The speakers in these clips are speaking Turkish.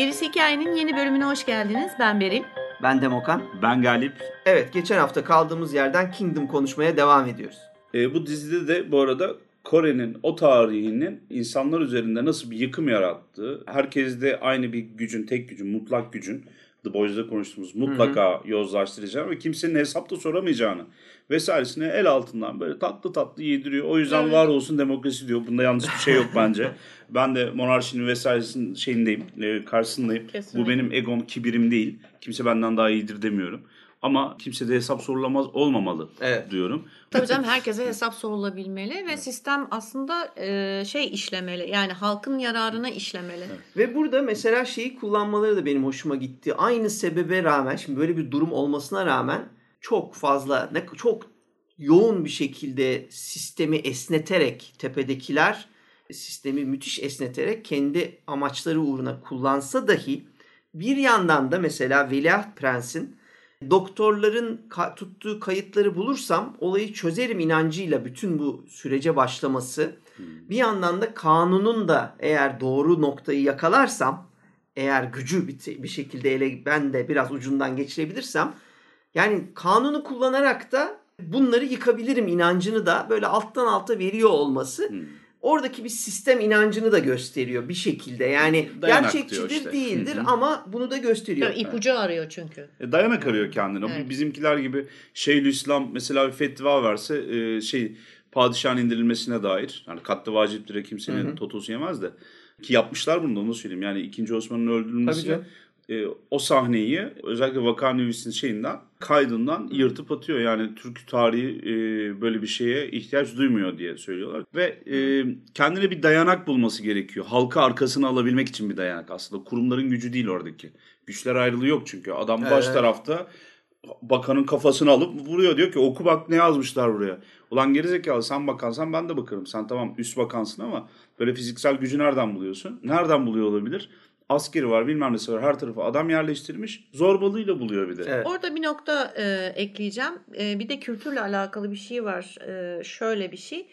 Gerisi Hikayenin yeni bölümüne hoş geldiniz. Ben Beril. Ben Demokan. Ben Galip. Evet geçen hafta kaldığımız yerden Kingdom konuşmaya devam ediyoruz. E, bu dizide de bu arada Kore'nin o tarihinin insanlar üzerinde nasıl bir yıkım yarattığı, herkeste aynı bir gücün, tek gücün, mutlak gücün, The Boys'da konuştuğumuz mutlaka yozlaştıracağını ve kimsenin hesap da soramayacağını vesairesine el altından böyle tatlı tatlı yediriyor. O yüzden Evet. var olsun demokrasi diyor. Bunda yanlış bir şey yok bence. ben de monarşinin vesairesinin şeyindeyim, e, karşısındayım. Kesinlikle. Bu benim egom, kibirim değil. Kimse benden daha iyidir demiyorum. Ama kimse de hesap sorulamaz olmamalı Evet. diyorum. Tabii canım herkese hesap sorulabilmeli ve sistem aslında e, şey işlemeli. Yani halkın yararına işlemeli. Ve burada mesela şeyi kullanmaları da benim hoşuma gitti. Aynı sebebe rağmen şimdi böyle bir durum olmasına rağmen çok fazla ne çok yoğun bir şekilde sistemi esneterek tepedekiler sistemi müthiş esneterek kendi amaçları uğruna kullansa dahi bir yandan da mesela Veliaht Prens'in doktorların ka- tuttuğu kayıtları bulursam olayı çözerim inancıyla bütün bu sürece başlaması bir yandan da kanunun da eğer doğru noktayı yakalarsam eğer gücü bir, bir şekilde ele ben de biraz ucundan geçirebilirsem yani kanunu kullanarak da bunları yıkabilirim inancını da böyle alttan alta veriyor olması Hmm. Oradaki bir sistem inancını da gösteriyor bir şekilde. Yani Dayanak gerçekçidir işte. değildir Hı hı. ama bunu da gösteriyor. Tabii ipucu arıyor çünkü. E, dayanak arıyor kendine. Bu Evet. Bizimkiler gibi Şeyhülislam mesela bir fetva verse e, şey padişahın indirilmesine dair. Yani katlı vaciptir kimsenin Hı hı. totosu yemez de. Ki yapmışlar bunu da onu söyleyeyim. Yani 2. Osman'ın öldürülmesi Tabii canım. e, o sahneyi özellikle Vakanevis'in şeyinden kaydından yırtıp atıyor. Yani Türk tarihi e, böyle bir şeye ihtiyaç duymuyor diye söylüyorlar. Ve e, kendine bir dayanak bulması gerekiyor. Halka arkasına alabilmek için bir dayanak aslında. Kurumların gücü değil oradaki. Güçler ayrılığı yok çünkü. Adam baş Evet. tarafta bakanın kafasını alıp vuruyor. Diyor ki oku bak ne yazmışlar buraya. Ulan gerizekalı sen bakansan ben de bakarım. Sen tamam üst bakansın ama böyle fiziksel gücü nereden buluyorsun? Nereden buluyor olabilir? Askeri var bilmem nesi var her tarafa adam yerleştirmiş. Zorbalığıyla buluyor bir de. Evet. Orada bir nokta e, ekleyeceğim. E, bir de kültürle alakalı bir şey var. E, şöyle bir şey.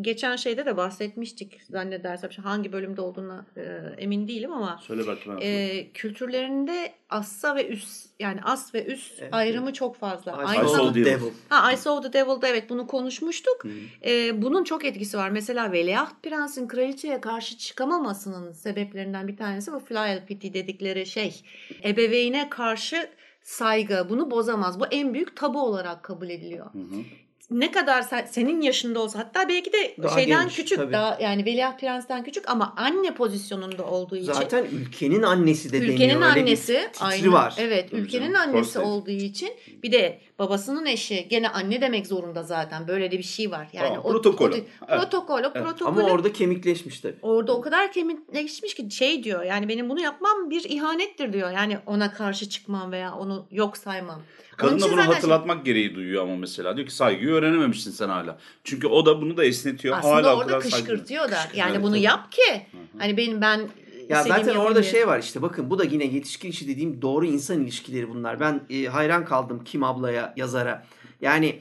Geçen şeyde de bahsetmiştik zannedersem. Hangi bölümde olduğuna e, emin değilim ama Söyle bak ben. e, kültürlerinde assa ve üst yani as ve üst Evet, ayrımı çok fazla. I Aynı saw zamanda the devil. Ha, I Saw the Devil'da evet bunu konuşmuştuk. Hı. Ee, bunun çok etkisi var. Mesela Veliaht Prens'in kraliçeye karşı çıkamamasının sebeplerinden bir tanesi bu filial piety dedikleri şey. Ebeveyne karşı saygı bunu bozamaz. Bu en büyük tabu olarak kabul ediliyor. Hı hı. Ne kadar sen- senin yaşında olsa hatta belki de Daha şeyden genç, küçük tabii. daha yani Veliaht Prens'ten küçük ama anne pozisyonunda olduğu için Zaten ülkenin annesi de Ülkenin deniyor. Öyle bir annesi titri aynen, var. Evet, Tabii ülkenin canım, annesi Corset. olduğu için bir de babasının eşi gene anne demek zorunda zaten. Böyle de bir şey var. Yani Tamam, o protokol. o- Evet. protokolü Ama orada kemikleşmiş tabii. orada o kadar kemikleşmiş ki şey diyor. Yani benim bunu yapmam bir ihanettir diyor. Yani ona karşı çıkmam veya onu yok saymam. Kadın da bunu hatırlatmak gereği duyuyor ama mesela. Diyor ki saygıyı öğrenememişsin sen hala. Çünkü o da bunu da esnetiyor. aslında hala orada kadar saygı- kışkırtıyor da. Kışkırtıyor, Yani evet, bunu tabii. yap ki hani benim ben Ya zaten orada şey var işte bakın bu da yine yetişkin işi dediğim doğru insan ilişkileri bunlar. Ben e, hayran kaldım Kim ablaya yazara. Yani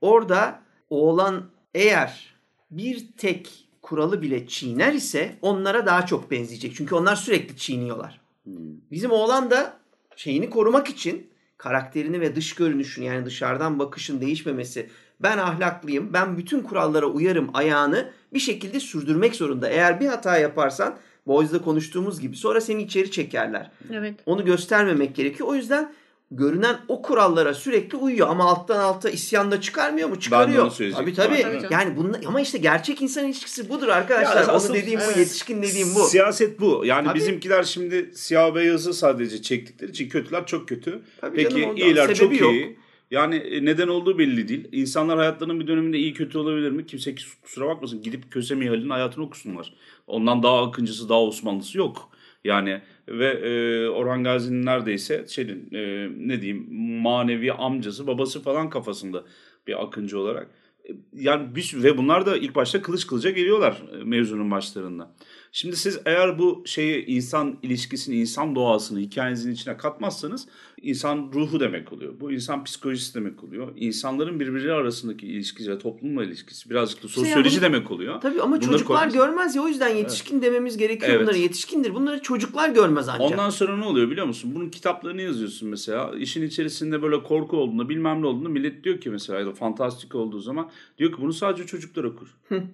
orada oğlan eğer bir tek kuralı bile çiğner ise onlara daha çok benzeyecek. Çünkü onlar sürekli çiğniyorlar. Hmm. Bizim oğlan da şeyini korumak için karakterini ve dış görünüşünü yani dışarıdan bakışın değişmemesi ben ahlaklıyım ben bütün kurallara uyarım ayağını bir şekilde sürdürmek zorunda. Eğer bir hata yaparsan Boys'da konuştuğumuz gibi sonra seni içeri çekerler. Evet. Onu göstermemek gerekiyor. O yüzden görünen o kurallara sürekli uyuyor ama alttan alta isyan da çıkarmıyor mu? Çıkarıyor. söyleyecektim. Tabii tabii. Tabii yani bunun ama işte gerçek insan ilişkisi budur arkadaşlar. Ya Onu asıl- dediğim Evet. bu, yetişkin dediğim bu. Siyaset bu. Yani Tabii. bizimkiler şimdi siyah beyazı sadece çektikleri için kötüler çok kötü. Tabii Peki canım, ondan iyiler çok sebebi yok. iyi. Yani e, neden olduğu belli değil. İnsanlar hayatlarının bir döneminde iyi kötü olabilir mi? Kimse kusura bakmasın. Gidip Kösem İhal'in hayatını okusunlar. Ondan daha akıncısı, daha Osmanlısı yok. Yani ve e, Orhan Gazi'nin neredeyse şeyin e, ne diyeyim manevi amcası, babası falan kafasında bir akıncı olarak. E, Yani bir ve bunlar da ilk başta kılıç kılıca geliyorlar e, mevzunun başlarında. Şimdi siz eğer bu şeyi insan ilişkisini, insan doğasını hikayenizin içine katmazsanız insan ruhu demek oluyor. Bu insan psikolojisi demek oluyor. İnsanların birbirleri arasındaki ilişkisi, toplumla ilişkisi birazcık da sosyoloji bunu- demek oluyor. Tabii ama Bunları çocuklar koymaz- görmez ya o yüzden yetişkin dememiz gerekiyor Evet. bunlara. Yetişkindir. Bunları çocuklar görmez ancak. Ondan sonra ne oluyor biliyor musun? Bunun kitaplarını yazıyorsun mesela. İşin içerisinde böyle korku olduğunda bilmem ne olduğunda millet diyor ki mesela ya da fantastik olduğu zaman diyor ki bunu sadece çocuklar okur.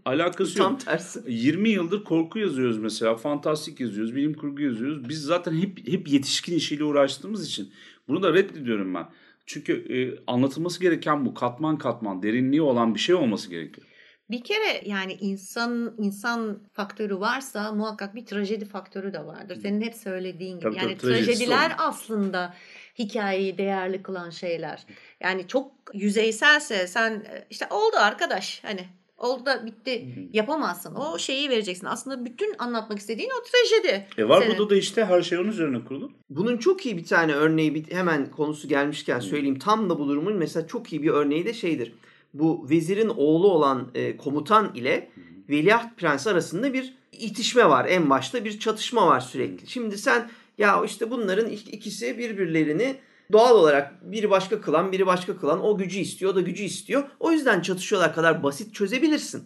Alakası yok. Tam tersi. 20 yıldır korku yazıyoruz mesela. Fantastik yazıyoruz, bilim kurgu yazıyoruz. Biz zaten hep hep yetişkin işiyle uğraştığımız için bunu da reddediyorum ben. Çünkü e, anlatılması gereken bu katman katman derinliği olan bir şey olması gerekiyor. Bir kere yani insan insan faktörü varsa muhakkak bir trajedi faktörü de vardır. Senin hep söylediğin gibi. Tabii, yani tabii, trajediler olur. aslında hikayeyi değerli kılan şeyler. Yani çok yüzeyselse sen e, işte oldu arkadaş hani oldu da bitti yapamazsın. O şeyi vereceksin. Aslında bütün anlatmak istediğin o trajedi. E var senin. burada da işte her şey onun üzerine kurulu. Bunun çok iyi bir tane örneği bir, hemen konusu gelmişken söyleyeyim. Tam da bu durumun mesela çok iyi bir örneği de şeydir. Bu vezirin oğlu olan e, komutan ile Veliaht Prens arasında bir itişme var. En başta bir çatışma var sürekli. Şimdi sen ya işte bunların ik- ikisi birbirlerini doğal olarak biri başka kılan biri başka kılan o gücü istiyor o da gücü istiyor. O yüzden çatışıyorlar kadar basit çözebilirsin.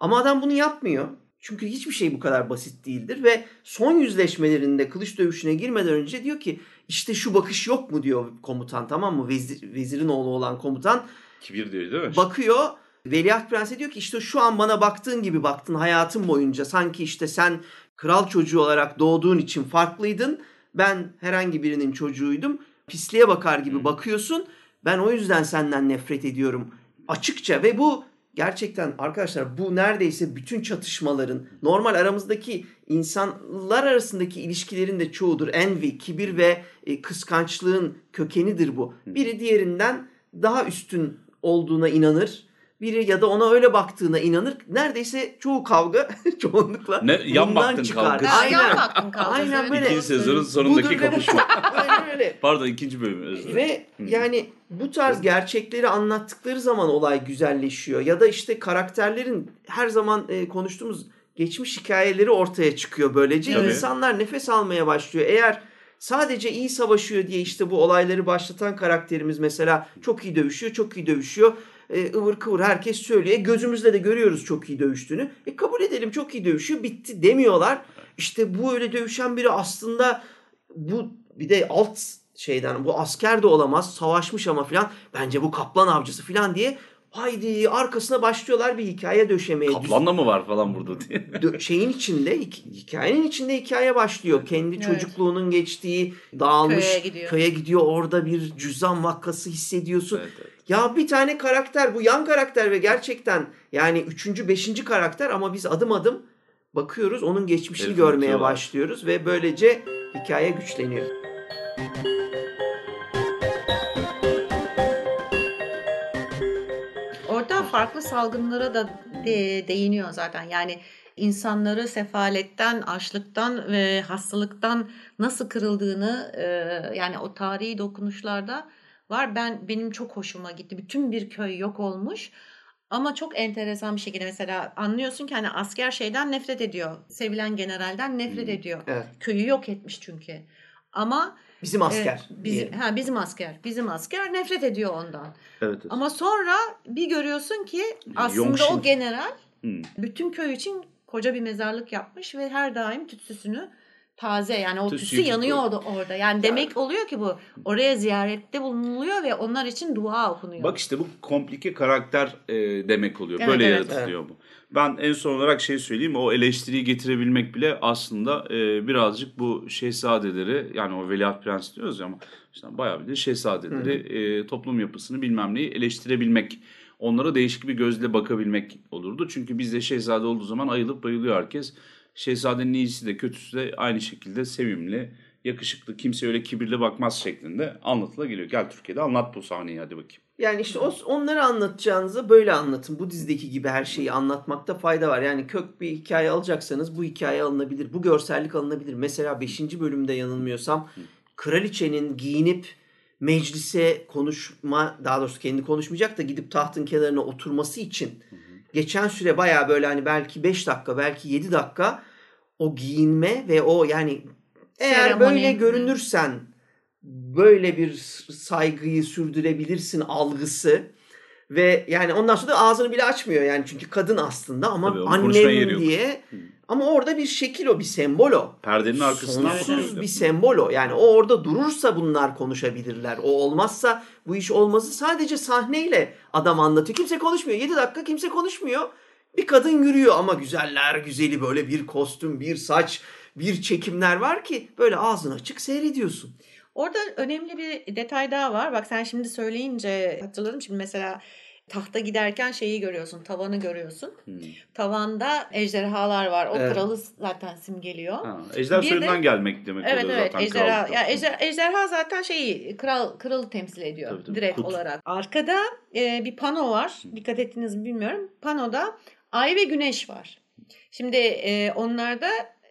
Ama adam bunu yapmıyor. Çünkü hiçbir şey bu kadar basit değildir ve son yüzleşmelerinde kılıç dövüşüne girmeden önce diyor ki işte şu bakış yok mu diyor komutan tamam mı? Vezir, vezirin oğlu olan komutan Kibir diyor değil mi? bakıyor. Veliaht Prens'e diyor ki işte şu an bana baktığın gibi baktın hayatın boyunca. Sanki işte sen kral çocuğu olarak doğduğun için farklıydın. Ben herhangi birinin çocuğuydum. Pisliğe bakar gibi bakıyorsun. Ben o yüzden senden nefret ediyorum. Açıkça ve bu gerçekten arkadaşlar bu neredeyse bütün çatışmaların normal aramızdaki insanlar arasındaki ilişkilerin de çoğudur. Envy, kibir ve e, kıskançlığın kökenidir bu. Biri diğerinden daha üstün olduğuna inanır. Biri ya da ona öyle baktığına inanır. Neredeyse çoğu kavga çoğunlukla Ne, yan bundan baktın çıkar. kavgası. Aynen. yan baktın kavgası. Aynen böyle. İkinci sezonun sonundaki Budur kapışma. Aynen öyle. Pardon ikinci bölüm. Ve yani bu tarz gerçekleri anlattıkları zaman olay güzelleşiyor. Ya da işte karakterlerin her zaman e, konuştuğumuz geçmiş hikayeleri ortaya çıkıyor böylece. Tabii. İnsanlar nefes almaya başlıyor. Eğer sadece iyi savaşıyor diye işte bu olayları başlatan karakterimiz mesela çok iyi dövüşüyor, çok iyi dövüşüyor. E, ıvır kıvır herkes söylüyor. E, gözümüzle de görüyoruz çok iyi dövüştüğünü. E, kabul edelim çok iyi dövüşüyor bitti demiyorlar. İşte bu öyle dövüşen biri aslında bu bir de alt şeyden bu asker de olamaz savaşmış ama filan bence bu kaplan avcısı filan diye haydi arkasına başlıyorlar bir hikaye döşemeye. Kaplan da mı var falan burada diye. Şeyin içinde hik- hikayenin içinde hikaye başlıyor. Kendi Evet. çocukluğunun geçtiği dağılmış Köye gidiyor. köye gidiyor orada bir cüzdan vakası hissediyorsun. Evet, evet. Ya bir tane karakter bu yan karakter ve gerçekten yani üçüncü beşinci karakter ama biz adım adım bakıyoruz onun geçmişini Evet, görmeye unutuyorlar. başlıyoruz ve böylece hikaye güçleniyor. Orada farklı salgınlara da de- değiniyor zaten. Yani insanları sefaletten, açlıktan ve hastalıktan nasıl kırıldığını e, yani o tarihi dokunuşlarda var. Ben benim çok hoşuma gitti. Bütün bir köy yok olmuş. Ama çok enteresan bir şekilde mesela anlıyorsun ki hani asker şeyden nefret ediyor. Sevilen generalden nefret ediyor. Evet. Köyü yok etmiş çünkü. Ama Bizim asker. e, bizim, diyelim. ha, bizim asker. Bizim asker nefret ediyor ondan. Evet, evet. Ama sonra bir görüyorsun ki aslında Yongşin. o general Hmm. bütün köy için koca bir mezarlık yapmış ve her daim tütsüsünü taze yani o Tütsüyü tütsü yanıyor tutuyor. orada. Yani demek oluyor ki bu oraya ziyarette bulunuluyor ve onlar için dua okunuyor. Bak işte bu komplike karakter e, demek oluyor. Evet, Böyle evet. yaratılıyor bu. Ben en son olarak şey söyleyeyim. O eleştiriyi getirebilmek bile aslında e, birazcık bu şehzadeleri yani o veliaht prens diyoruz ya ama işte bayağı bir de şehzadeleri e, toplum yapısını bilmem neyi eleştirebilmek. Onlara değişik bir gözle bakabilmek olurdu. Çünkü bizde şehzade olduğu zaman ayılıp bayılıyor herkes. Şehzadenin iyisi de kötüsü de aynı şekilde sevimli, yakışıklı, kimse öyle kibirli bakmaz şeklinde anlatıla geliyor. Gel Türkiye'de anlat bu sahneyi hadi bakayım. Yani işte o, onları anlatacağınıza böyle anlatın. Bu dizideki gibi her şeyi anlatmakta fayda var. Yani kök bir hikaye alacaksanız bu hikaye alınabilir. Bu görsellik alınabilir. Mesela 5. bölümde yanılmıyorsam kraliçenin giyinip meclise konuşma daha doğrusu kendi konuşmayacak da gidip tahtın kenarına oturması için geçen süre baya böyle hani belki 5 dakika belki 7 dakika o giyinme ve o yani eğer Seremoni. böyle görünürsen böyle bir saygıyı sürdürebilirsin algısı ve yani ondan sonra da ağzını bile açmıyor yani çünkü kadın aslında ama Tabii, annem yok. diye ama orada bir şekil o bir sembol o. Perdenin arkasından Sonsuz bir sembol o. Yani o orada durursa bunlar konuşabilirler. O olmazsa bu iş olmazı sadece sahneyle adam anlatıyor. Kimse konuşmuyor. 7 dakika kimse konuşmuyor. Bir kadın yürüyor ama güzeller güzeli böyle bir kostüm, bir saç, bir çekimler var ki böyle ağzını açık seyrediyorsun. Orada önemli bir detay daha var. Bak sen şimdi söyleyince hatırladım. Şimdi mesela tahta giderken şeyi görüyorsun, tavanı görüyorsun. Hmm. Tavanda ejderhalar var. O Evet. kralı zaten simgeliyor. Ha, ejder Bir de- soyundan gelmek demek Evet oluyor evet zaten. ejderha ya ejder, ejderha zaten şeyi kral kralı temsil ediyor Tabii, tabii. direkt Kut. olarak. Arkada e, bir pano var. Dikkat ettiniz mi bilmiyorum. Panoda ay ve güneş var. Şimdi e, onlarda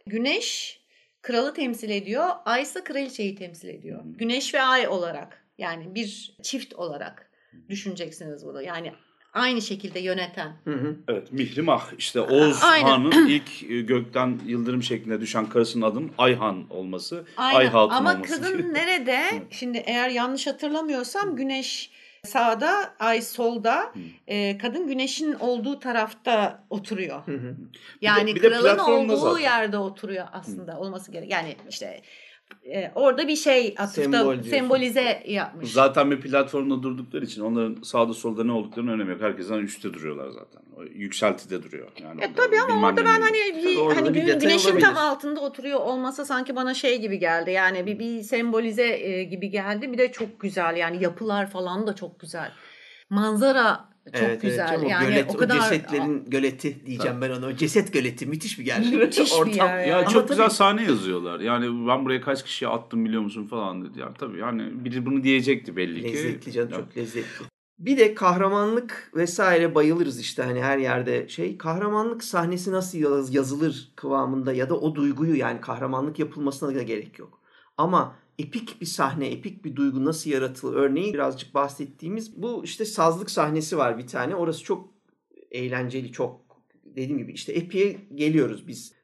güneş kralı temsil ediyor. Ay ise kraliçeyi temsil ediyor. Hı. Güneş ve ay olarak yani bir çift olarak düşüneceksiniz bunu. Yani aynı şekilde yöneten. Hı hı. Evet Mihrimah işte Oğuz Aynen. Han'ın ilk e, gökten yıldırım şeklinde düşen karısının adının Ayhan olması. Aynen. Ay Hatun Ama olması. kadın nerede? Şimdi eğer yanlış hatırlamıyorsam güneş sağda, ay solda. E, kadın güneşin olduğu tarafta oturuyor. Hı hı. Yani bir de kralın platformda olduğu zaten. yerde oturuyor aslında olması gerek. Yani işte e, orada bir şey atıfta Sembol sembolize yapmış. Zaten bir platformda durdukları için onların sağda solda ne olduklarının önemi yok. Herkesten üstte duruyorlar zaten. O yükseltide duruyor. Yani E tabii ama orada ben hani bir, Tabii hani bir gün- güneşin tam olabilir. altında oturuyor olması sanki bana şey gibi geldi. Yani bir, bir sembolize e, gibi geldi. Bir de çok güzel yani yapılar falan da çok güzel. Manzara çok Evet, güzel. evet, o yani gölet, o kadar cesetlerin göleti diyeceğim ben ona. O ceset göleti müthiş bir yer. Müthiş bir Ortam. yer Ya Ama çok tabii- güzel sahne yazıyorlar. Yani ben buraya kaç kişiye attım biliyor musun falan dedi. Yani tabii yani biri bunu diyecekti belli ki. Lezzetli canım Ya, çok lezzetli. Bir de kahramanlık vesaire bayılırız işte hani her yerde şey. Kahramanlık sahnesi nasıl yaz- yazılır kıvamında ya da o duyguyu yani kahramanlık yapılmasına da gerek yok. Ama epik bir sahne, epik bir duygu nasıl yaratılır? Örneğin birazcık bahsettiğimiz bu işte sazlık sahnesi var bir tane. Orası çok eğlenceli, çok dediğim gibi işte epiye geliyoruz biz.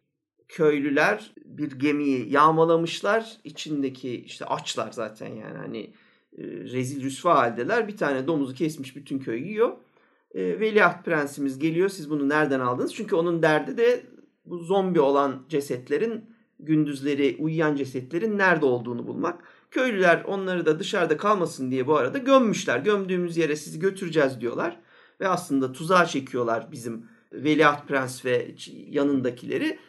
Köylüler bir gemiyi yağmalamışlar. İçindeki işte açlar zaten yani hani e, rezil rüsva haldeler. Bir tane domuzu kesmiş bütün köy yiyor. E, Veliaht prensimiz geliyor. Siz bunu nereden aldınız? Çünkü onun derdi de bu zombi olan cesetlerin gündüzleri uyuyan cesetlerin nerede olduğunu bulmak. Köylüler onları da dışarıda kalmasın diye bu arada gömmüşler. Gömdüğümüz yere sizi götüreceğiz diyorlar. Ve aslında tuzağa çekiyorlar bizim Veliaht Prens ve yanındakileri.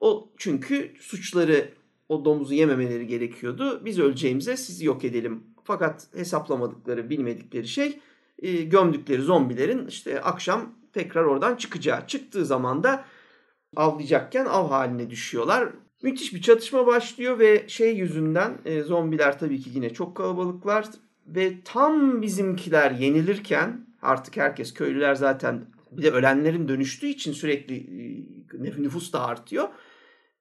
O çünkü suçları o domuzu yememeleri gerekiyordu. Biz öleceğimize sizi yok edelim. Fakat hesaplamadıkları, bilmedikleri şey e, gömdükleri zombilerin işte akşam tekrar oradan çıkacağı. Çıktığı zaman da avlayacakken av haline düşüyorlar. Müthiş bir çatışma başlıyor ve şey yüzünden e, zombiler tabii ki yine çok kalabalıklar ve tam bizimkiler yenilirken artık herkes köylüler zaten bir de ölenlerin dönüştüğü için sürekli e, nüfus da artıyor.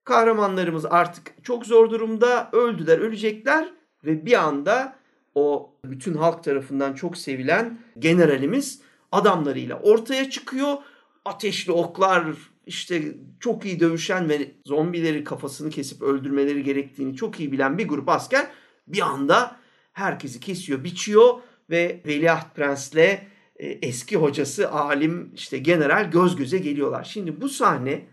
Kahramanlarımız artık çok zor durumda öldüler ölecekler ve bir anda o bütün halk tarafından çok sevilen generalimiz adamlarıyla ortaya çıkıyor. Ateşli oklar işte çok iyi dövüşen ve zombileri kafasını kesip öldürmeleri gerektiğini çok iyi bilen bir grup asker bir anda herkesi kesiyor, biçiyor ve Veliaht Prens'le e, eski hocası alim işte general göz göze geliyorlar. Şimdi bu sahne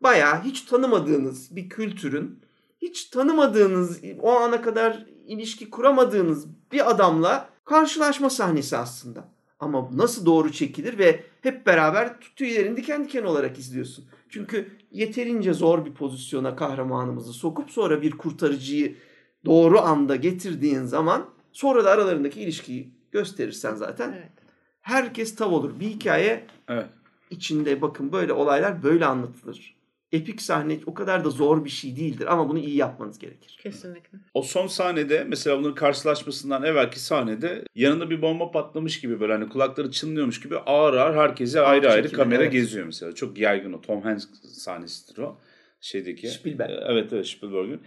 bayağı hiç tanımadığınız bir kültürün hiç tanımadığınız o ana kadar ilişki kuramadığınız bir adamla karşılaşma sahnesi aslında. Ama nasıl doğru çekilir ve hep beraber tüylerin diken diken olarak izliyorsun. Çünkü yeterince zor bir pozisyona kahramanımızı sokup sonra bir kurtarıcıyı doğru anda getirdiğin zaman sonra da aralarındaki ilişkiyi gösterirsen zaten Evet. herkes tav olur. Bir hikaye Evet. içinde bakın böyle olaylar böyle anlatılır. Epik sahne o kadar da zor bir şey değildir ama bunu iyi yapmanız gerekir. Kesinlikle. O son sahnede mesela bunların karşılaşmasından evvelki sahnede yanında bir bomba patlamış gibi böyle hani kulakları çınlıyormuş gibi ağır ağır herkese ayrı ayrı kamera evet. geziyor mesela. Çok yaygın o. Tom Hanks sahnesidir o. Şeydeki. Spielberg. Ee, Evet evet Spielberg'in.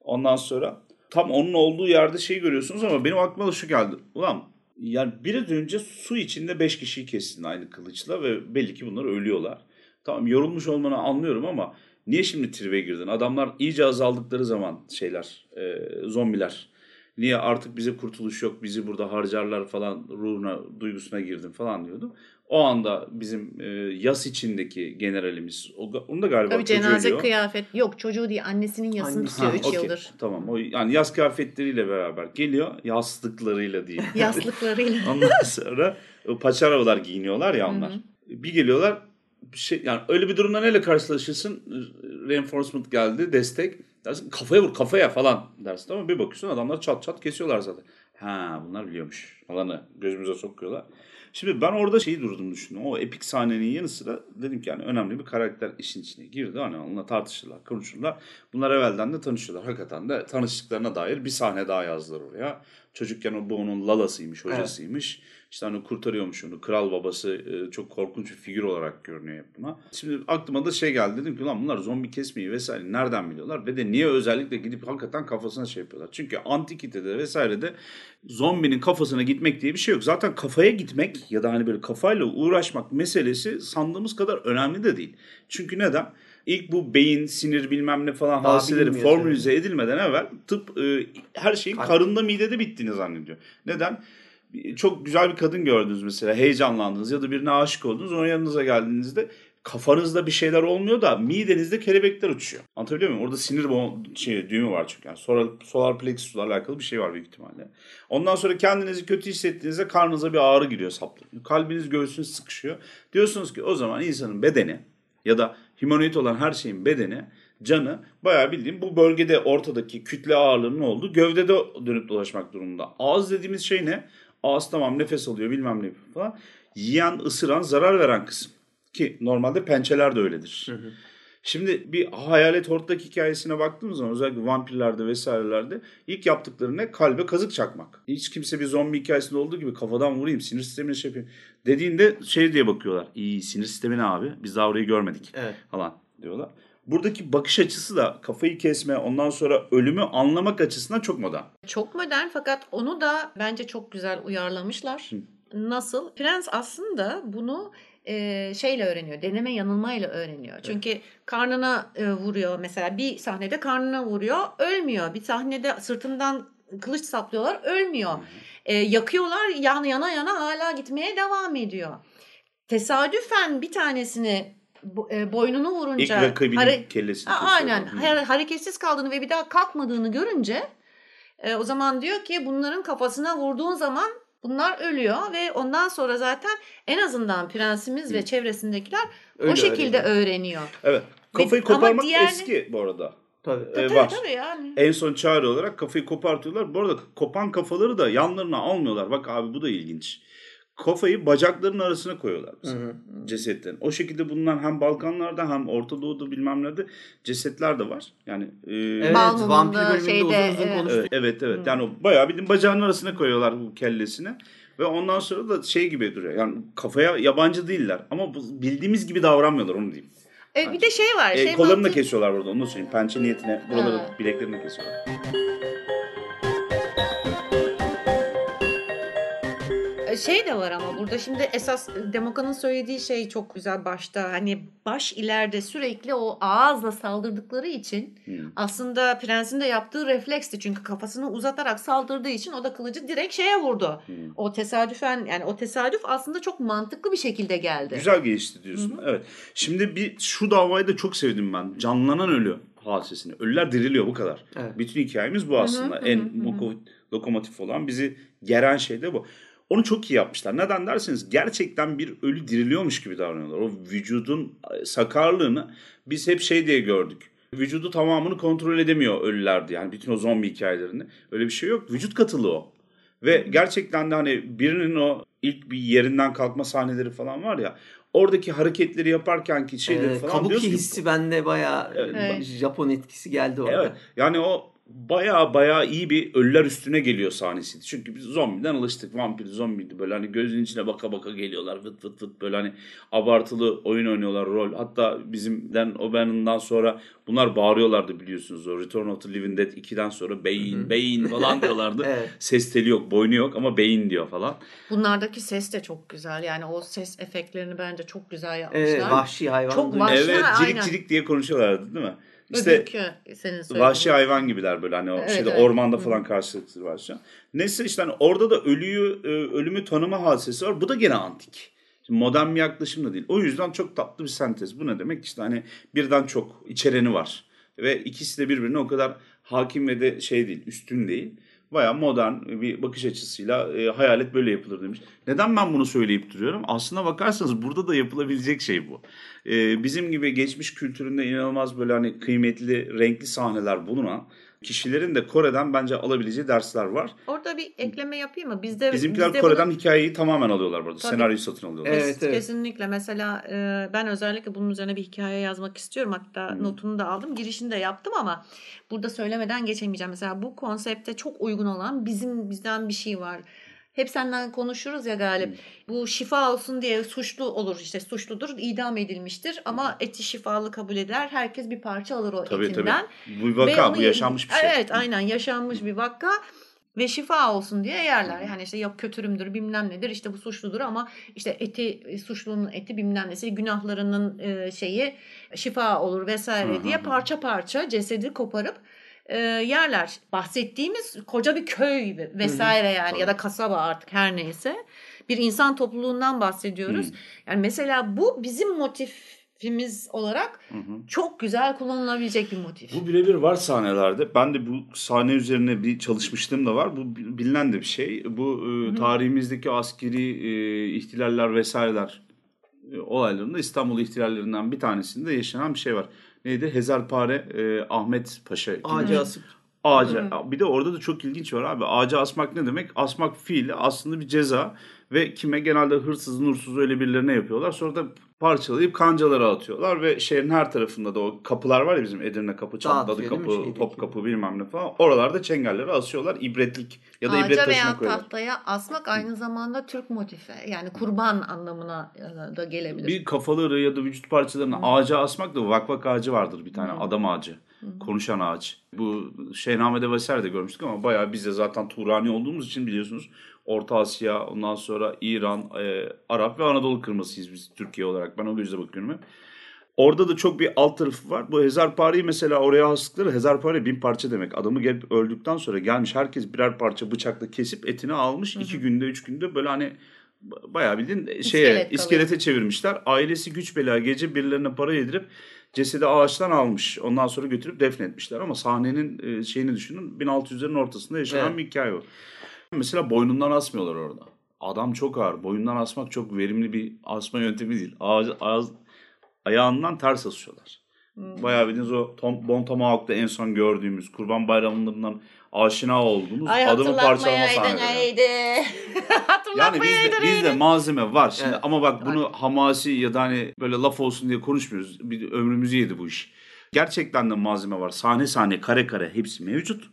Ondan sonra tam onun olduğu yerde şeyi görüyorsunuz ama benim aklıma da şu geldi. Ulan yani biraz önce su içinde 5 kişiyi kestin aynı kılıçla ve belli ki bunlar ölüyorlar. Tamam yorulmuş olmanı anlıyorum ama Niye şimdi tribe girdin? Adamlar iyice azaldıkları zaman şeyler, e, zombiler. Niye artık bize kurtuluş yok, bizi burada harcarlar falan ruhuna, duygusuna girdim falan diyordu. O anda bizim e, yas içindeki generalimiz, o, onu da galiba Tabii çocuğu cenaze diyor. kıyafet. Yok çocuğu değil annesinin yasını Annesi. tutuyor Ha, 3 okey. yıldır. Tamam. O, yani yaz kıyafetleriyle beraber geliyor. Yastıklarıyla değil. Yaslıklarıyla. Ondan sonra o paçavralar giyiniyorlar ya onlar. Bir geliyorlar şey yani öyle bir durumda neyle karşılaşırsın? Reinforcement geldi, destek. Dersin kafaya vur kafaya falan dersin ama bir bakıyorsun adamlar çat çat kesiyorlar zaten. Ha bunlar biliyormuş. Alanı gözümüze sokuyorlar. Şimdi ben orada şeyi durdum düşündüm. O epik sahnenin yanı sıra dedim ki yani önemli bir karakter işin içine girdi. Hani onunla tartışırlar, konuşurlar. Bunlar evvelden de tanışıyorlar. Hakikaten de tanıştıklarına dair bir sahne daha yazdılar oraya. Çocukken o bu onun lalasıymış, hocasıymış. İşte hani kurtarıyormuş onu. Kral babası e, çok korkunç bir figür olarak görünüyor buna. Şimdi aklıma da şey geldi. Dedim ki lan bunlar zombi kesmeyi vesaire nereden biliyorlar? Ve de niye özellikle gidip hakikaten kafasına şey yapıyorlar? Çünkü antikitede vesairede zombinin kafasına gitmek diye bir şey yok. Zaten kafaya gitmek ya da hani böyle kafayla uğraşmak meselesi sandığımız kadar önemli de değil. Çünkü neden? İlk bu beyin, sinir bilmem ne falan Daha hadiseleri formülize edilmeden evvel tıp e, her şeyin Kar- karında midede bittiğini zannediyor. Neden? Çok güzel bir kadın gördünüz mesela heyecanlandınız ya da birine aşık oldunuz onun yanınıza geldiğinizde kafanızda bir şeyler olmuyor da midenizde kelebekler uçuyor. Anlatabiliyor muyum? Orada sinir bo- şey, düğümü var çünkü. Yani solar, solar plexus'la alakalı bir şey var büyük ihtimalle. Ondan sonra kendinizi kötü hissettiğinizde karnınıza bir ağrı giriyor saplanıyor. Kalbiniz göğsünüz sıkışıyor. Diyorsunuz ki o zaman insanın bedeni ya da humanoid olan her şeyin bedeni canı bayağı bildiğim bu bölgede ortadaki kütle ağırlığının olduğu gövdede dönüp dolaşmak durumunda. Ağız dediğimiz şey ne? Ağız tamam nefes alıyor bilmem ne falan. Yiyen, ısıran, zarar veren kısım. Ki normalde pençeler de öyledir. Şimdi bir hayalet hortlak hikayesine baktığımız zaman özellikle vampirlerde vesairelerde ilk yaptıkları ne? Kalbe kazık çakmak. Hiç kimse bir zombi hikayesinde olduğu gibi kafadan vurayım sinir sistemine şey yapayım. Dediğinde şey diye bakıyorlar. İyi sinir sistemi ne abi? Biz daha orayı görmedik Evet. falan diyorlar. Buradaki bakış açısı da kafayı kesme ondan sonra ölümü anlamak açısından çok modern. Çok modern fakat onu da bence çok güzel uyarlamışlar. Nasıl? Prens aslında bunu e, şeyle öğreniyor. Deneme yanılmayla öğreniyor. Çünkü karnına e, vuruyor. Mesela bir sahnede karnına vuruyor. Ölmüyor. Bir sahnede sırtından kılıç saplıyorlar. Ölmüyor. E, yakıyorlar. Yan, yana yana hala gitmeye devam ediyor. Tesadüfen bir tanesini e, boynunu İlk vurunca rakibinin hare- kellesini. Aynen. Hı. Hare- hareketsiz kaldığını ve bir daha kalkmadığını görünce e, o zaman diyor ki bunların kafasına vurduğun zaman bunlar ölüyor ve ondan sonra zaten en azından prensimiz ve çevresindekiler Öyle o şekilde öğreniyor. Evet. Kafayı Ve- koparmak diğerleri- eski bu arada. Tabii. Ee, Tabii var. tabii yani. En son çağrı olarak kafayı kopartıyorlar. Bu arada kopan kafaları da yanlarına almıyorlar. Bak abi bu da ilginç. Kafayı bacakların arasına koyuyorlar mesela, Hı cesetlerin. O şekilde bulunan hem Balkanlarda hem Orta Doğu'da bilmem nerede cesetler de var. Yani e, Evet, Balmum'da, vampir bölümünde şeyde, uzun uzun evet. konuştuk. Evet, evet, evet. Yani o bayağı bildiğin bacağının arasına koyuyorlar bu kellesini. Ve ondan sonra da şey gibi duruyor. Yani kafaya yabancı değiller. Ama bildiğimiz gibi davranmıyorlar onu diyeyim. E, bir de şey var. E, şey kollarını da mantığı- kesiyorlar burada onu da söyleyeyim. Pençe niyetine buraları bileklerini kesiyorlar. Şey de var ama burada şimdi esas Demoka'nın söylediği şey çok güzel başta. Hani baş ileride sürekli o ağızla saldırdıkları için Hmm. aslında prensin de yaptığı refleksti. Çünkü kafasını uzatarak saldırdığı için o da kılıcı direkt şeye vurdu. Hmm. O tesadüfen yani o tesadüf aslında çok mantıklı bir şekilde geldi. Güzel gelişti diyorsun. Evet. Şimdi bir şu davayı da çok sevdim ben. Canlanan ölü hadisesini. Ölüler diriliyor bu kadar. Evet. Bütün hikayemiz bu aslında. en moko- lokomotif olan bizi geren şey de bu. Onu çok iyi yapmışlar. Neden derseniz gerçekten bir ölü diriliyormuş gibi davranıyorlar. O vücudun e, sakarlığını biz hep şey diye gördük. Vücudu tamamını kontrol edemiyor ölüler diye. Yani bütün o zombi hikayelerinde. Öyle bir şey yok. Vücut katılığı o. Ve gerçekten de hani birinin o ilk bir yerinden kalkma sahneleri falan var ya. Oradaki hareketleri yaparken ki şeyleri Ee, falan kabuki diyorsun ki- hissi bende bayağı Evet. Evet. Japon etkisi geldi orada. Evet. Yani o baya baya iyi bir ölüler üstüne geliyor sahnesiydi. Çünkü biz zombiden alıştık. Vampir zombiydi böyle hani gözün içine baka baka geliyorlar vıt vıt vıt böyle hani abartılı oyun oynuyorlar rol. Hatta bizimden O'Bannon'dan sonra bunlar bağırıyorlardı biliyorsunuz o Return of the Living Dead 2'den sonra beyin beyin falan diyorlardı. Evet. Ses teli yok boynu yok ama beyin diyor falan. Bunlardaki ses de çok güzel. Yani o ses efektlerini bence çok güzel yapmışlar. Evet, vahşi hayvan. Çok vahşi. Evet aynen. cilik cilik diye konuşuyorlardı değil mi? İşte Öbürkü senin söylediğin. Vahşi hayvan gibiler böyle hani o Evet, şeyde evet. ormanda falan karşılıklı vahşi. Neyse işte hani orada da ölüyü e, ölümü tanıma hadisesi var. Bu da gene antik. Şimdi modern bir yaklaşım da değil. O yüzden çok tatlı bir sentez. Bu ne demek? İşte hani birden çok içereni var. Ve ikisi de birbirine o kadar hakim ve de şey değil, üstün değil. Baya modern bir bakış açısıyla e, hayalet böyle yapılır demiş. Neden ben bunu söyleyip duruyorum? Aslına bakarsanız burada da yapılabilecek şey bu. E, bizim gibi geçmiş kültüründe inanılmaz böyle hani kıymetli, renkli sahneler bulunan kişilerin de Kore'den bence alabileceği dersler var. Orada bir ekleme yapayım mı? Bizde Bizimkiler bizde Kore'den bunu- hikayeyi tamamen alıyorlar burada. Tabii. Senaryoyu satın alıyorlar. Evet, evet. Kesinlikle. Mesela e, ben özellikle bunun üzerine bir hikaye yazmak istiyorum. Hatta Hmm. notunu da aldım. Girişini de yaptım ama burada söylemeden geçemeyeceğim. Mesela bu konsepte çok uygun olan bizim bizden bir şey var. Hep senden konuşuruz ya Galip. Hmm. Bu şifa olsun diye suçlu olur işte suçludur idam edilmiştir ama eti şifalı kabul eder. Herkes bir parça alır o Hmm. Tabii etinden. tabii. Bu bir vaka, bu yaşanmış bir şey. Evet aynen yaşanmış bir vaka ve şifa olsun diye yerler. Yani işte yok kötürümdür bilmem nedir işte bu suçludur ama işte eti suçlunun eti bilmem nesi günahlarının şeyi şifa olur vesaire diye parça parça cesedi koparıp e, yerler. Bahsettiğimiz koca bir köy vesaire yani Tabii. ya da kasaba artık her neyse. Bir insan topluluğundan bahsediyoruz. Hı. Yani mesela bu bizim motifimiz olarak Hı hı. çok güzel kullanılabilecek bir motif. Bu birebir var sahnelerde. Ben de bu sahne üzerine bir çalışmışlığım da var. Bu bilinen de bir şey. Bu e, tarihimizdeki askeri e, ihtilaller vesaireler e, olaylarında İstanbul ihtilallerinden bir tanesinde yaşanan bir şey var. Neydi? Hezarpare e, Ahmet Paşa. Ağaca asıp Ağaca. Bir de orada da çok ilginç var abi. Ağaca asmak ne demek? Asmak fiili aslında bir ceza ve kime genelde hırsız, nursuz öyle birilerine yapıyorlar. Sonra da parçalayıp kancalara atıyorlar ve şehrin her tarafında da o kapılar var ya bizim Edirne kapı, mi kapı, şeydeki? top kapı bilmem ne falan. Oralarda çengelleri asıyorlar. ibretlik ya da ibret Ağaca taşına veya koyuyorlar. tahtaya asmak aynı zamanda Türk motifi. Yani kurban anlamına e, da gelebilir. Bir kafaları ya da vücut parçalarını ağaca asmak da vakvak ağacı vardır bir tane. Adam ağacı. Konuşan ağaç. Bu Şeyhname'de vesaire de görmüştük ama bayağı biz de zaten Turani olduğumuz için biliyorsunuz. Orta Asya, ondan sonra İran, e, Arap ve Anadolu kırmasıyız biz Türkiye olarak. Ben o gözle bakıyorum hep. Orada da çok bir alt tarafı var. Bu Hezarpare'yi mesela oraya astıkları Hezarpare bin parça demek. Adamı gelip öldükten sonra gelmiş herkes birer parça bıçakla kesip etini almış. iki günde üç günde böyle hani bayağı bildiğin şeye İskelet kalıyor. iskelete çevirmişler. Ailesi güç bela gece birilerine para yedirip cesedi ağaçtan almış. Ondan sonra götürüp defnetmişler ama sahnenin e, şeyini düşünün 1600'lerin ortasında yaşanan Evet. bir hikaye o. Mesela boynundan asmıyorlar orada. Adam çok ağır. Boyundan asmak çok verimli bir asma yöntemi değil. Ağız, ağız, ayağından ters asıyorlar. Bayağı bildiğiniz o Tom, Bon Tomahawk'ta en son gördüğümüz Kurban Bayramlarından aşina olduğumuz Ay adamı parçalama sahneleri. Yani bizde, bizde malzeme var. Şimdi Evet. ama bak bunu hamasi ya da hani böyle laf olsun diye konuşmuyoruz. Bir ömrümüzü yedi bu iş. Gerçekten de malzeme var. Sahne sahne kare kare hepsi mevcut.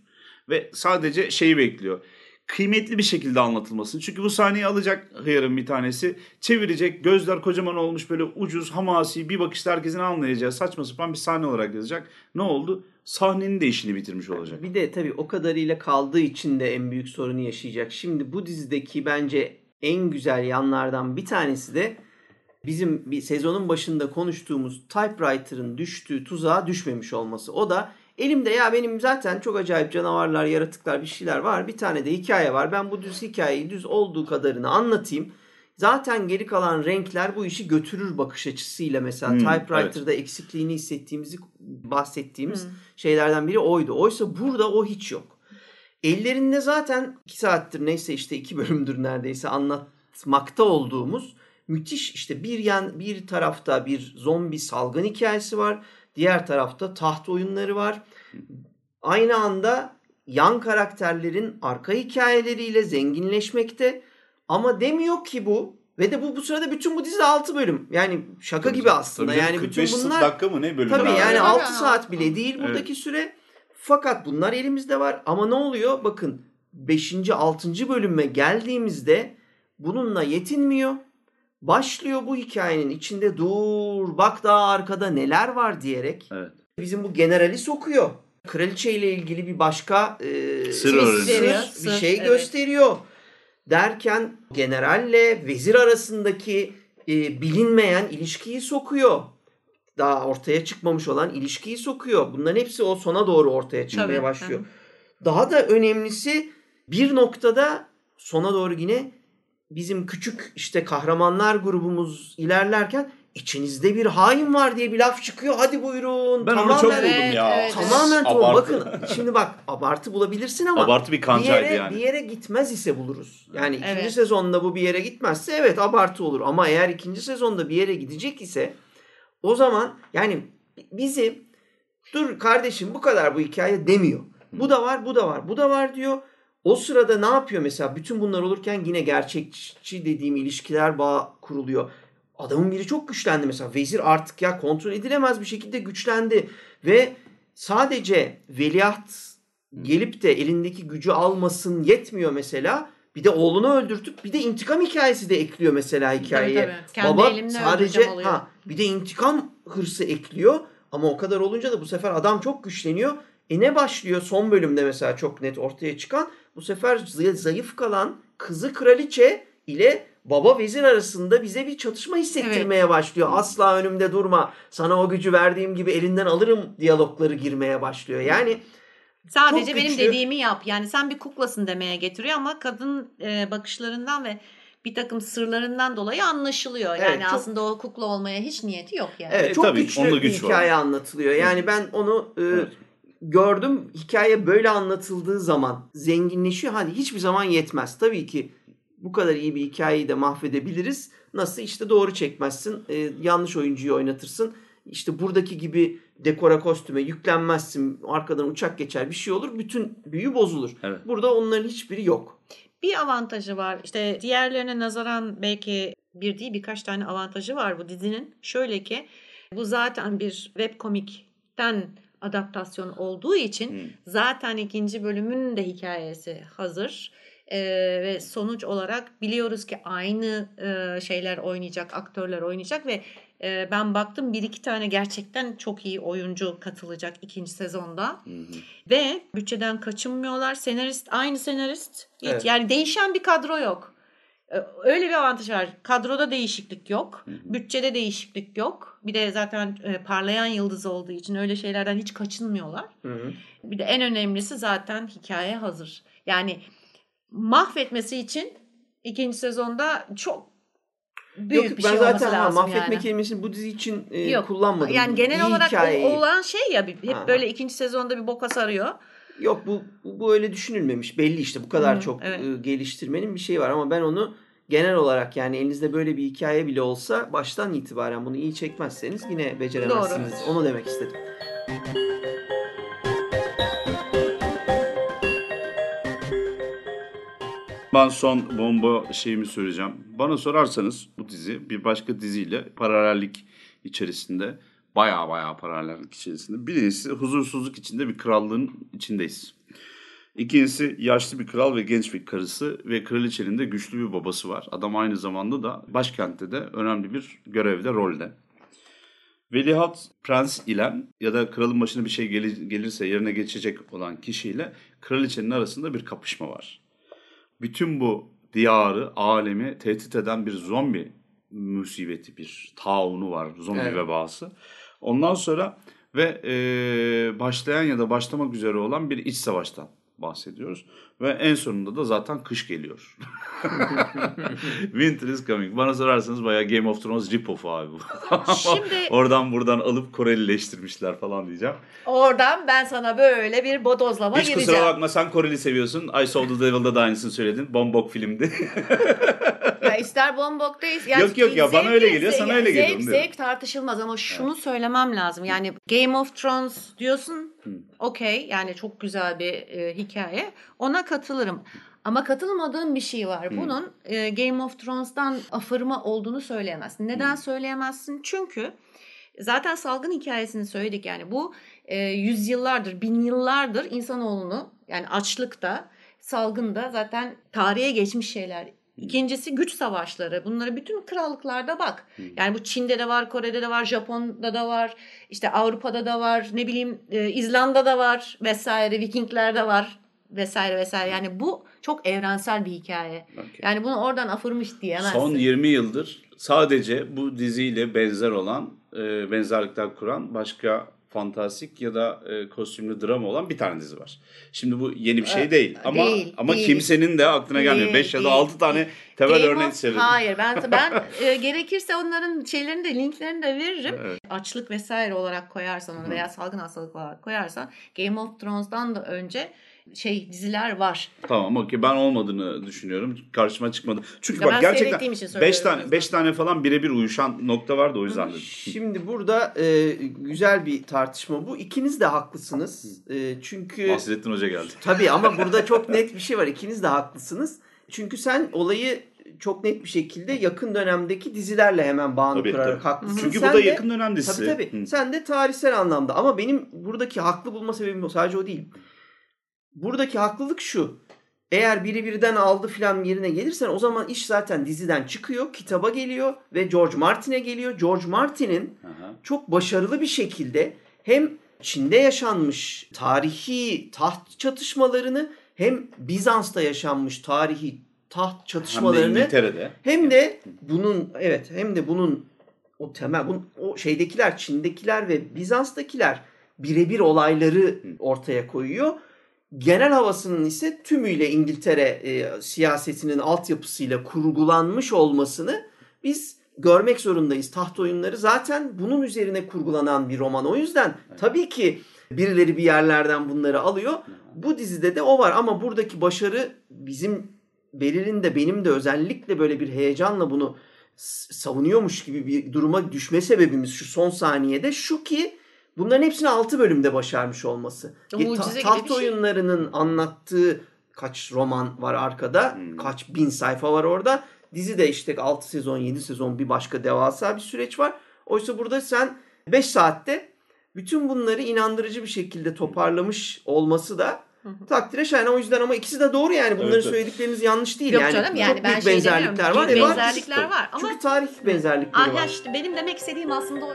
Ve sadece şeyi bekliyor. Kıymetli bir şekilde anlatılmasını. Çünkü bu sahneyi alacak hıyarın bir tanesi. Çevirecek. Gözler kocaman olmuş böyle ucuz hamasi bir bakışta herkesin anlayacağı saçma sapan bir sahne olarak yazacak. Ne oldu? Sahnenin de işini bitirmiş olacak. Bir de tabii o kadarıyla kaldığı için de en büyük sorunu yaşayacak. Şimdi bu dizideki bence en güzel yanlardan bir tanesi de bizim bir sezonun başında konuştuğumuz typewriter'ın düştüğü tuzağa düşmemiş olması. O da elimde ya benim zaten çok acayip canavarlar, yaratıklar bir şeyler var. Bir tane de hikaye var. Ben bu düz hikayeyi düz olduğu kadarını anlatayım. Zaten geri kalan renkler bu işi götürür bakış açısıyla mesela Hmm, typewriter'da eksikliğini hissettiğimizi bahsettiğimiz şeylerden biri oydu. Oysa burada o hiç yok. Ellerinde zaten iki saattir neyse işte iki bölümdür neredeyse anlatmakta olduğumuz müthiş işte bir yan bir tarafta bir zombi salgın hikayesi var. Diğer tarafta taht oyunları var. Aynı anda yan karakterlerin arka hikayeleriyle zenginleşmekte. Ama demiyor ki bu ve de bu bu sırada bütün bu dizi 6 bölüm. Yani şaka gibi aslında. Tabii yani bütün 45 bunlar dakika mı ne bölüm? Tabii yani ya? 6 Tabii. saat bile değil buradaki süre. Fakat bunlar elimizde var ama ne oluyor? Bakın 5. 6. bölüme geldiğimizde bununla yetinmiyor. Başlıyor bu hikayenin içinde dur bak daha arkada neler var diyerek Evet. bizim bu generali sokuyor. Kraliçe ile ilgili bir başka e, Sır bir, öğreniyor. bir Sır, şey evet. gösteriyor. Derken generalle vezir arasındaki e, bilinmeyen ilişkiyi sokuyor. Daha ortaya çıkmamış olan ilişkiyi sokuyor. Bunların hepsi o sona doğru ortaya çıkmaya Tabii. başlıyor. Hı. Daha da önemlisi bir noktada sona doğru yine bizim küçük işte kahramanlar grubumuz ilerlerken içinizde bir hain var diye bir laf çıkıyor. Hadi buyurun. Ben onu Tamamen- çok Evet, buldum ya. evet. Tamamen tamam. Bakın şimdi bak abartı bulabilirsin ama Abartı bir bir kancaydı yere, yani. bir yere gitmez ise buluruz. Yani ikinci Evet. sezonda bu bir yere gitmezse evet abartı olur. Ama eğer ikinci sezonda bir yere gidecek ise o zaman yani bizi dur kardeşim bu kadar bu hikaye demiyor. Bu da var bu da var bu da var diyor. O sırada ne yapıyor mesela bütün bunlar olurken yine gerçekçi dediğim ilişkiler bağ kuruluyor. Adamın biri çok güçlendi mesela. Vezir artık ya kontrol edilemez bir şekilde güçlendi. Ve sadece veliaht gelip de elindeki gücü almasın yetmiyor mesela. Bir de oğlunu öldürtüp bir de intikam hikayesi de ekliyor mesela hikayeye. Tabii, tabii. Kendi Baba sadece ha bir de intikam hırsı ekliyor. Ama o kadar olunca da bu sefer adam çok güçleniyor. E ne başlıyor son bölümde mesela çok net ortaya çıkan bu sefer zay- zayıf kalan kızı kraliçe ile baba vezir arasında bize bir çatışma hissettirmeye başlıyor. Asla önümde durma. Sana o gücü verdiğim gibi elinden alırım diyalogları girmeye başlıyor. Yani Sadece Çok benim güçlü. dediğimi yap. Yani sen bir kuklasın demeye getiriyor ama kadın e, bakışlarından ve bir takım sırlarından dolayı anlaşılıyor. Evet, Yani çok- aslında o kukla olmaya hiç niyeti yok yani. evet E, çok tabii, güçlü onda bir güç var. hikaye anlatılıyor. Yani ben onu e, Evet. Gördüm. Hikaye böyle anlatıldığı zaman zenginleşiyor. Hani hiçbir zaman yetmez. Tabii ki bu kadar iyi bir hikayeyi de mahvedebiliriz. Nasıl işte doğru çekmezsin. e, yanlış oyuncuyu oynatırsın. İşte buradaki gibi dekora kostüme yüklenmezsin. Arkadan uçak geçer bir şey olur. Bütün büyü bozulur. Evet. Burada onların hiçbiri yok. Bir avantajı var. İşte diğerlerine nazaran belki bir değil birkaç tane avantajı var bu dizinin. Şöyle ki bu zaten bir web komikten adaptasyon olduğu için Hmm. zaten ikinci bölümün de hikayesi hazır. Ee, ve sonuç olarak biliyoruz ki aynı e, şeyler oynayacak, aktörler oynayacak ve e, ben baktım bir iki tane gerçekten çok iyi oyuncu katılacak ikinci sezonda. Hı hı. Ve bütçeden kaçınmıyorlar. Senarist aynı senarist. Hiç, Evet. Yani değişen bir kadro yok. Öyle bir avantaj var. Kadroda değişiklik yok. Bütçede değişiklik yok. Bir de zaten e, parlayan yıldız olduğu için öyle şeylerden hiç kaçınmıyorlar. Hı hı. Bir de en önemlisi zaten hikaye hazır. Yani mahvetmesi için ikinci sezonda çok büyük Yok bir ben şey zaten ha, mahvetme yani. kelimesini bu dizi için e, Yok. kullanmadım. Yani genel İyi olarak o- hikayeyi- olan şey ya hep Ha. böyle ikinci sezonda bir boka sarıyor. Yok bu, bu bu öyle düşünülmemiş. Belli işte bu kadar Hı, çok evet. e, geliştirmenin bir şeyi var ama ben onu genel olarak yani elinizde böyle bir hikaye bile olsa baştan itibaren bunu iyi çekmezseniz yine beceremezsiniz. Doğru. Onu demek istedim. Ben son bomba şeyimi söyleyeceğim. Bana sorarsanız bu dizi bir başka diziyle paralellik içerisinde baya baya paralellik içerisinde. Birincisi huzursuzluk içinde bir krallığın içindeyiz. İkincisi yaşlı bir kral ve genç bir karısı ve kraliçenin de güçlü bir babası var. Adam aynı zamanda da başkentte de önemli bir görevde, rolde. Veliaht prens ile ya da kralın başına bir şey geli- gelirse yerine geçecek olan kişiyle kraliçenin arasında bir kapışma var. Bütün bu diyarı, alemi tehdit eden bir zombi musibeti, bir taunu var, zombi Evet. vebası. Ondan sonra ve e, başlayan ya da başlamak üzere olan bir iç savaştan bahsediyoruz. Ve en sonunda da zaten kış geliyor. Winter is coming. Bana sorarsanız bayağı Game of Thrones rip-off abi bu. Şimdi- Oradan buradan alıp Korelileştirmişler falan diyeceğim. Oradan ben sana böyle bir bodozlama Hiç gireceğim. kusura bakma sen Koreli seviyorsun. I Saw the Devil'da da aynısını söyledin. Bombok filmdi. Ya ister bombok'tayız. Yani Yok, yok ya, bana öyle geliyor, sana öyle geliyor, Zevk, diyorum. zevk tartışılmaz ama şunu söylemem lazım. Yani Game of Thrones diyorsun. Okey yani çok güzel bir e, hikaye. Ona katılırım. Ama katılmadığım bir şey var. Bunun e, Game of Thrones'tan afırma olduğunu söyleyemezsin. Neden söyleyemezsin? Çünkü Zaten salgın hikayesini söyledik yani bu e, yüzyıllardır, bin yıllardır insanoğlunu yani açlıkta, salgında zaten tarihe geçmiş şeyler. İkincisi güç savaşları. Bunları bütün krallıklarda bak. Yani bu Çin'de de var, Kore'de de var, Japon'da da var, işte Avrupa'da da var, ne bileyim e, İzlanda'da var vesaire, Vikinglerde var vesaire vesaire. Yani bu çok evrensel bir hikaye. Okey. Yani bunu oradan afırmış diyemezsin. Son 20 yıldır sadece bu diziyle benzer olan, e, benzerlikler kuran başka fantastik ya da e, kostümlü drama olan bir tane dizi var. Şimdi bu yeni bir şey değil ama değil, ama değil. kimsenin de aklına gelmiyor. Değil, 5 ya da değil, 6 tane temel Game örnek söyledim. Hayır ben ben e, gerekirse onların şeylerini de linklerini de veririm. Evet. Açlık vesaire olarak koyarsan onu veya salgın hastalık olarak koyarsan Game of Thrones'dan da önce şey diziler var. Tamam okey ben olmadığını düşünüyorum. Karşıma çıkmadı. Çünkü Ya ben bak gerçekten seyrettiğim için 5 söylüyorum tane o 5 tane falan birebir uyuşan nokta vardı o yüzden dedim. Şimdi burada e, güzel bir tartışma bu. İkiniz de haklısınız. E, çünkü Nasrettin Hoca geldi. tabii ama burada çok net bir şey var. İkiniz de haklısınız. Çünkü sen olayı çok net bir şekilde yakın dönemdeki dizilerle hemen bağını Tabii, kurarak tabii. haklısın. Çünkü Sen bu da de- yakın dönem dizisi. Tabii tabii. Hı. Sen de tarihsel anlamda ama benim buradaki haklı bulma sebebim o. Sadece o değil. Buradaki haklılık şu. Eğer biri birden aldı filan yerine gelirsen o zaman iş zaten diziden çıkıyor, kitaba geliyor ve George Martin'e geliyor. George Martin'in çok başarılı bir şekilde hem Çin'de yaşanmış tarihi taht çatışmalarını hem Bizans'ta yaşanmış tarihi taht Hem de çatışmalarını İngiltere'de. hem de bunun evet hem de bunun o temel bunun, o şeydekiler Çin'dekiler ve Bizans'takiler birebir olayları ortaya koyuyor. Genel havasının ise tümüyle İngiltere e, siyasetinin altyapısıyla kurgulanmış olmasını biz görmek zorundayız. Taht oyunları zaten bunun üzerine kurgulanan bir roman. O yüzden tabii ki birileri bir yerlerden bunları alıyor. Bu dizide de o var ama buradaki başarı bizim Beril'in de benim de özellikle böyle bir heyecanla bunu savunuyormuş gibi bir duruma düşme sebebimiz şu son saniyede şu ki bunların hepsini 6 bölümde başarmış olması. Ta- mucize gibi taht şey. oyunlarının anlattığı kaç roman var arkada, Hmm. kaç bin sayfa var orada. Dizi de işte 6 sezon, 7 sezon bir başka devasa bir süreç var. Oysa burada sen 5 saatte bütün bunları inandırıcı bir şekilde toparlamış olması da takdire şayan. O yüzden ama ikisi de doğru yani. Bunların Evet, evet. söyledikleriniz yanlış değil. Yok yani canım yani çok ben büyük şey benzerlikler var. Büyük E, var. benzerlikler var ama Çünkü tarih benzerlikleri Ah, var. ya işte benim demek istediğim aslında o.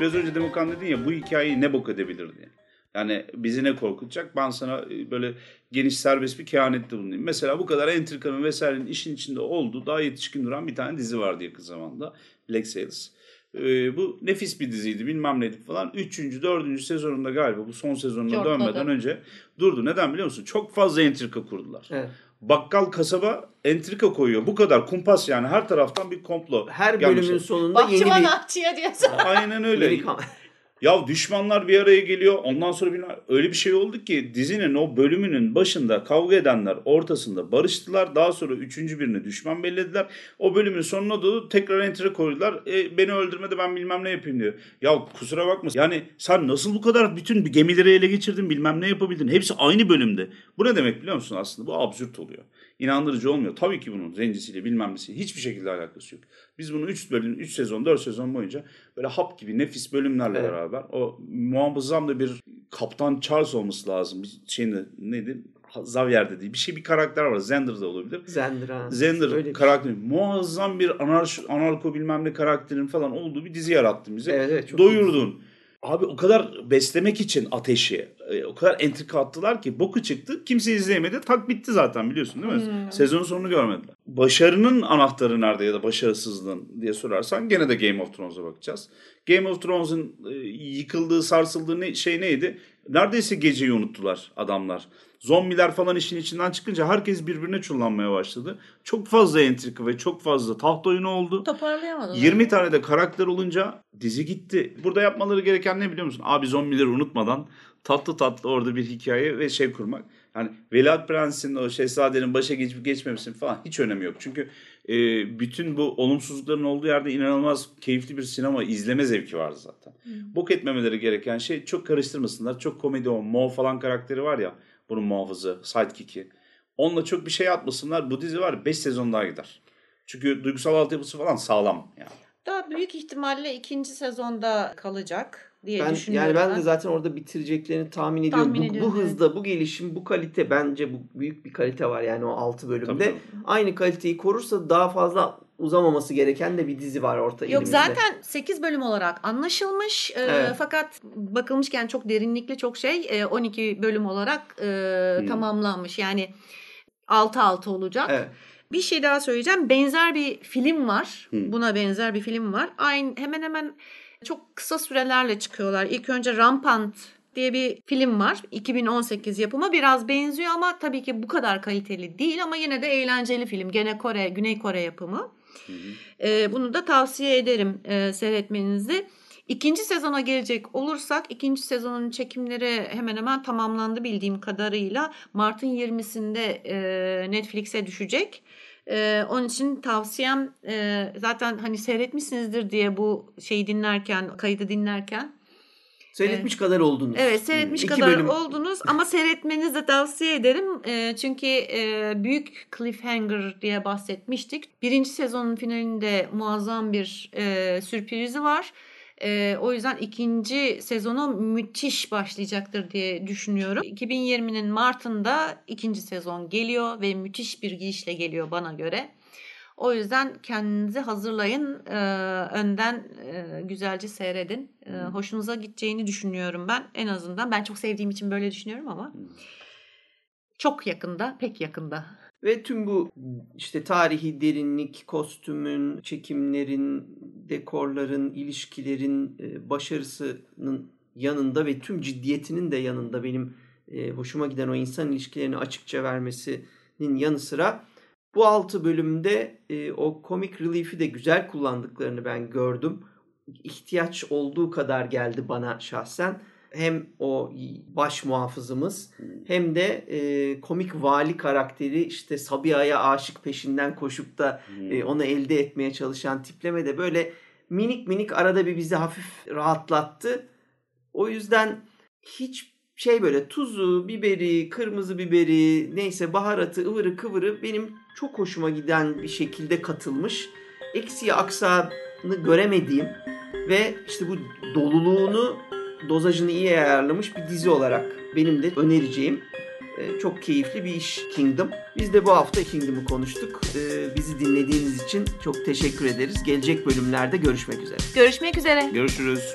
Biraz önce Demokan dedin ya bu hikayeyi ne bok edebilir diye. Yani bizi ne korkutacak? Ben sana e, böyle geniş serbest bir kehanette bulunayım. Mesela bu kadar entrikanın vesairenin işin içinde olduğu daha yetişkin duran bir tane dizi vardı yakın zamanda. Black Sails. Ee, bu nefis bir diziydi bilmem neydi falan. Üçüncü, dördüncü sezonunda galiba bu son sezonuna Cortladı. dönmeden önce durdu. Neden biliyor musun? Çok fazla entrika kurdular. Evet. Bakkal kasaba entrika koyuyor. Bu kadar kumpas yani her taraftan bir komplo. Her bölümün oldu. sonunda yeni Bahçıvan bir ahçıya diyorsun. Aynen öyle. Ya düşmanlar bir araya geliyor. Ondan sonra bir, öyle bir şey oldu ki dizinin o bölümünün başında kavga edenler ortasında barıştılar. Daha sonra üçüncü birini düşman bellediler. O bölümün sonuna doğru tekrar enter'e koydular. E, beni öldürmedi ben bilmem ne yapayım diyor. Ya kusura bakma. Yani sen nasıl bu kadar bütün gemileri ele geçirdin bilmem ne yapabildin. Hepsi aynı bölümde. Bu ne demek biliyor musun aslında? Bu absürt oluyor. İnandırıcı olmuyor. Tabii ki bunun zencisiyle bilmem nesiyle hiçbir şekilde alakası yok. Biz bunu 3 bölüm, 3 sezon, 4 sezon boyunca böyle hap gibi nefis bölümlerle Evet. beraber o muazzam da bir Kaptan Charles olması lazım. Bir şeyinde neydi? Xavier dediği bir şey bir karakter var. Zender de olabilir. Zender ha. Zender Öyle bir- karakteri muazzam bir anarş, anarko bilmem ne karakterin falan olduğu bir dizi yarattı bize. Evet, evet, Doyurdun. Abi o kadar beslemek için ateşi e, o kadar entrika attılar ki boku çıktı. Kimse izleyemedi. Tak bitti zaten biliyorsun değil mi? Hmm. Sezonun sonunu görmediler. Başarının anahtarı nerede ya da başarısızlığın diye sorarsan gene de Game of Thrones'a bakacağız. Game of Thrones'un e, yıkıldığı, sarsıldığı ne, şey neydi? Neredeyse geceyi unuttular adamlar. Zombiler falan işin içinden çıkınca herkes birbirine çullanmaya başladı. Çok fazla entrika ve çok fazla taht oyunu oldu. Toparlayamadım. 20 tane de karakter olunca dizi gitti. Burada yapmaları gereken ne biliyor musun? Abi zombileri unutmadan tatlı tatlı orada bir hikaye ve şey kurmak. Yani Veliaht Prens'in o şehzadenin başa geçip geçmemesinin falan hiç önemi yok. Çünkü e, bütün bu olumsuzlukların olduğu yerde inanılmaz keyifli bir sinema izleme zevki var zaten. Bok etmemeleri gereken şey çok karıştırmasınlar. Çok komedi o Mo falan karakteri var ya bunun muhafızı, sidekick'i. Onunla çok bir şey atmasınlar. Bu dizi var 5 sezon daha gider. Çünkü duygusal altyapısı falan sağlam yani. Daha büyük ihtimalle ikinci sezonda kalacak diye Ben, düşünüyorum. yani ben de zaten orada bitireceklerini tahmin ediyorum. Tahmin bu, ediyorum, bu hızda, bu gelişim, bu kalite bence bu büyük bir kalite var yani o 6 bölümde. Tabii, tabii. Aynı kaliteyi korursa daha fazla uzamaması gereken de bir dizi var orta Yok elimizde. zaten 8 bölüm olarak anlaşılmış Ee, Evet. fakat bakılmışken çok derinlikli çok şey Ee, 12 bölüm olarak e, Hmm. tamamlanmış. Yani 6-6 olacak. Evet. Bir şey daha söyleyeceğim. Benzer bir film var. Hı. Buna benzer bir film var. Aynı hemen hemen çok kısa sürelerle çıkıyorlar. İlk önce Rampant diye bir film var. 2018 yapımı. Biraz benziyor ama tabii ki bu kadar kaliteli değil ama yine de eğlenceli film. Gene Kore, Güney Kore yapımı. Ee, bunu da tavsiye ederim e, seyretmenizi. İkinci sezona gelecek olursak ikinci sezonun çekimleri hemen hemen tamamlandı bildiğim kadarıyla. Mart'ın 20'sinde e, Netflix'e düşecek. E, onun için tavsiyem e, zaten hani seyretmişsinizdir diye bu şeyi dinlerken, kaydı dinlerken. Seyretmiş kadar oldunuz. Evet seyretmiş İki kadar bölüm. oldunuz ama seyretmenizi de tavsiye ederim. E, çünkü e, büyük cliffhanger diye bahsetmiştik. Birinci sezonun finalinde muazzam bir e, sürprizi var. E, o yüzden ikinci sezonu müthiş başlayacaktır diye düşünüyorum. 2020'nin Mart'ında ikinci sezon geliyor ve müthiş bir girişle geliyor bana göre. O yüzden kendinizi hazırlayın. Ee, önden e, güzelce seyredin. Ee, hoşunuza gideceğini düşünüyorum ben. En azından ben çok sevdiğim için böyle düşünüyorum ama çok yakında, pek yakında. Ve tüm bu işte tarihi derinlik, kostümün, çekimlerin, dekorların, ilişkilerin e, başarısının yanında ve tüm ciddiyetinin de yanında benim e, hoşuma giden o insan ilişkilerini açıkça vermesinin yanı sıra bu altı bölümde e, o comic relief'i de güzel kullandıklarını ben gördüm. İhtiyaç olduğu kadar geldi bana şahsen. Hem o baş muhafızımız hem de e, komik vali karakteri işte Sabiha'ya aşık peşinden koşup da e, onu elde etmeye çalışan tipleme de böyle minik minik arada bir bizi hafif rahatlattı. O yüzden hiç şey böyle tuzu, biberi, kırmızı biberi, neyse baharatı, ıvırı kıvırı benim çok hoşuma giden bir şekilde katılmış. Eksiği aksağını göremediğim ve işte bu doluluğunu, dozajını iyi ayarlamış bir dizi olarak benim de önereceğim. Ee, çok keyifli bir iş Kingdom. Biz de bu hafta Kingdom'u konuştuk. Ee, bizi dinlediğiniz için çok teşekkür ederiz. Gelecek bölümlerde görüşmek üzere. Görüşmek üzere. Görüşürüz.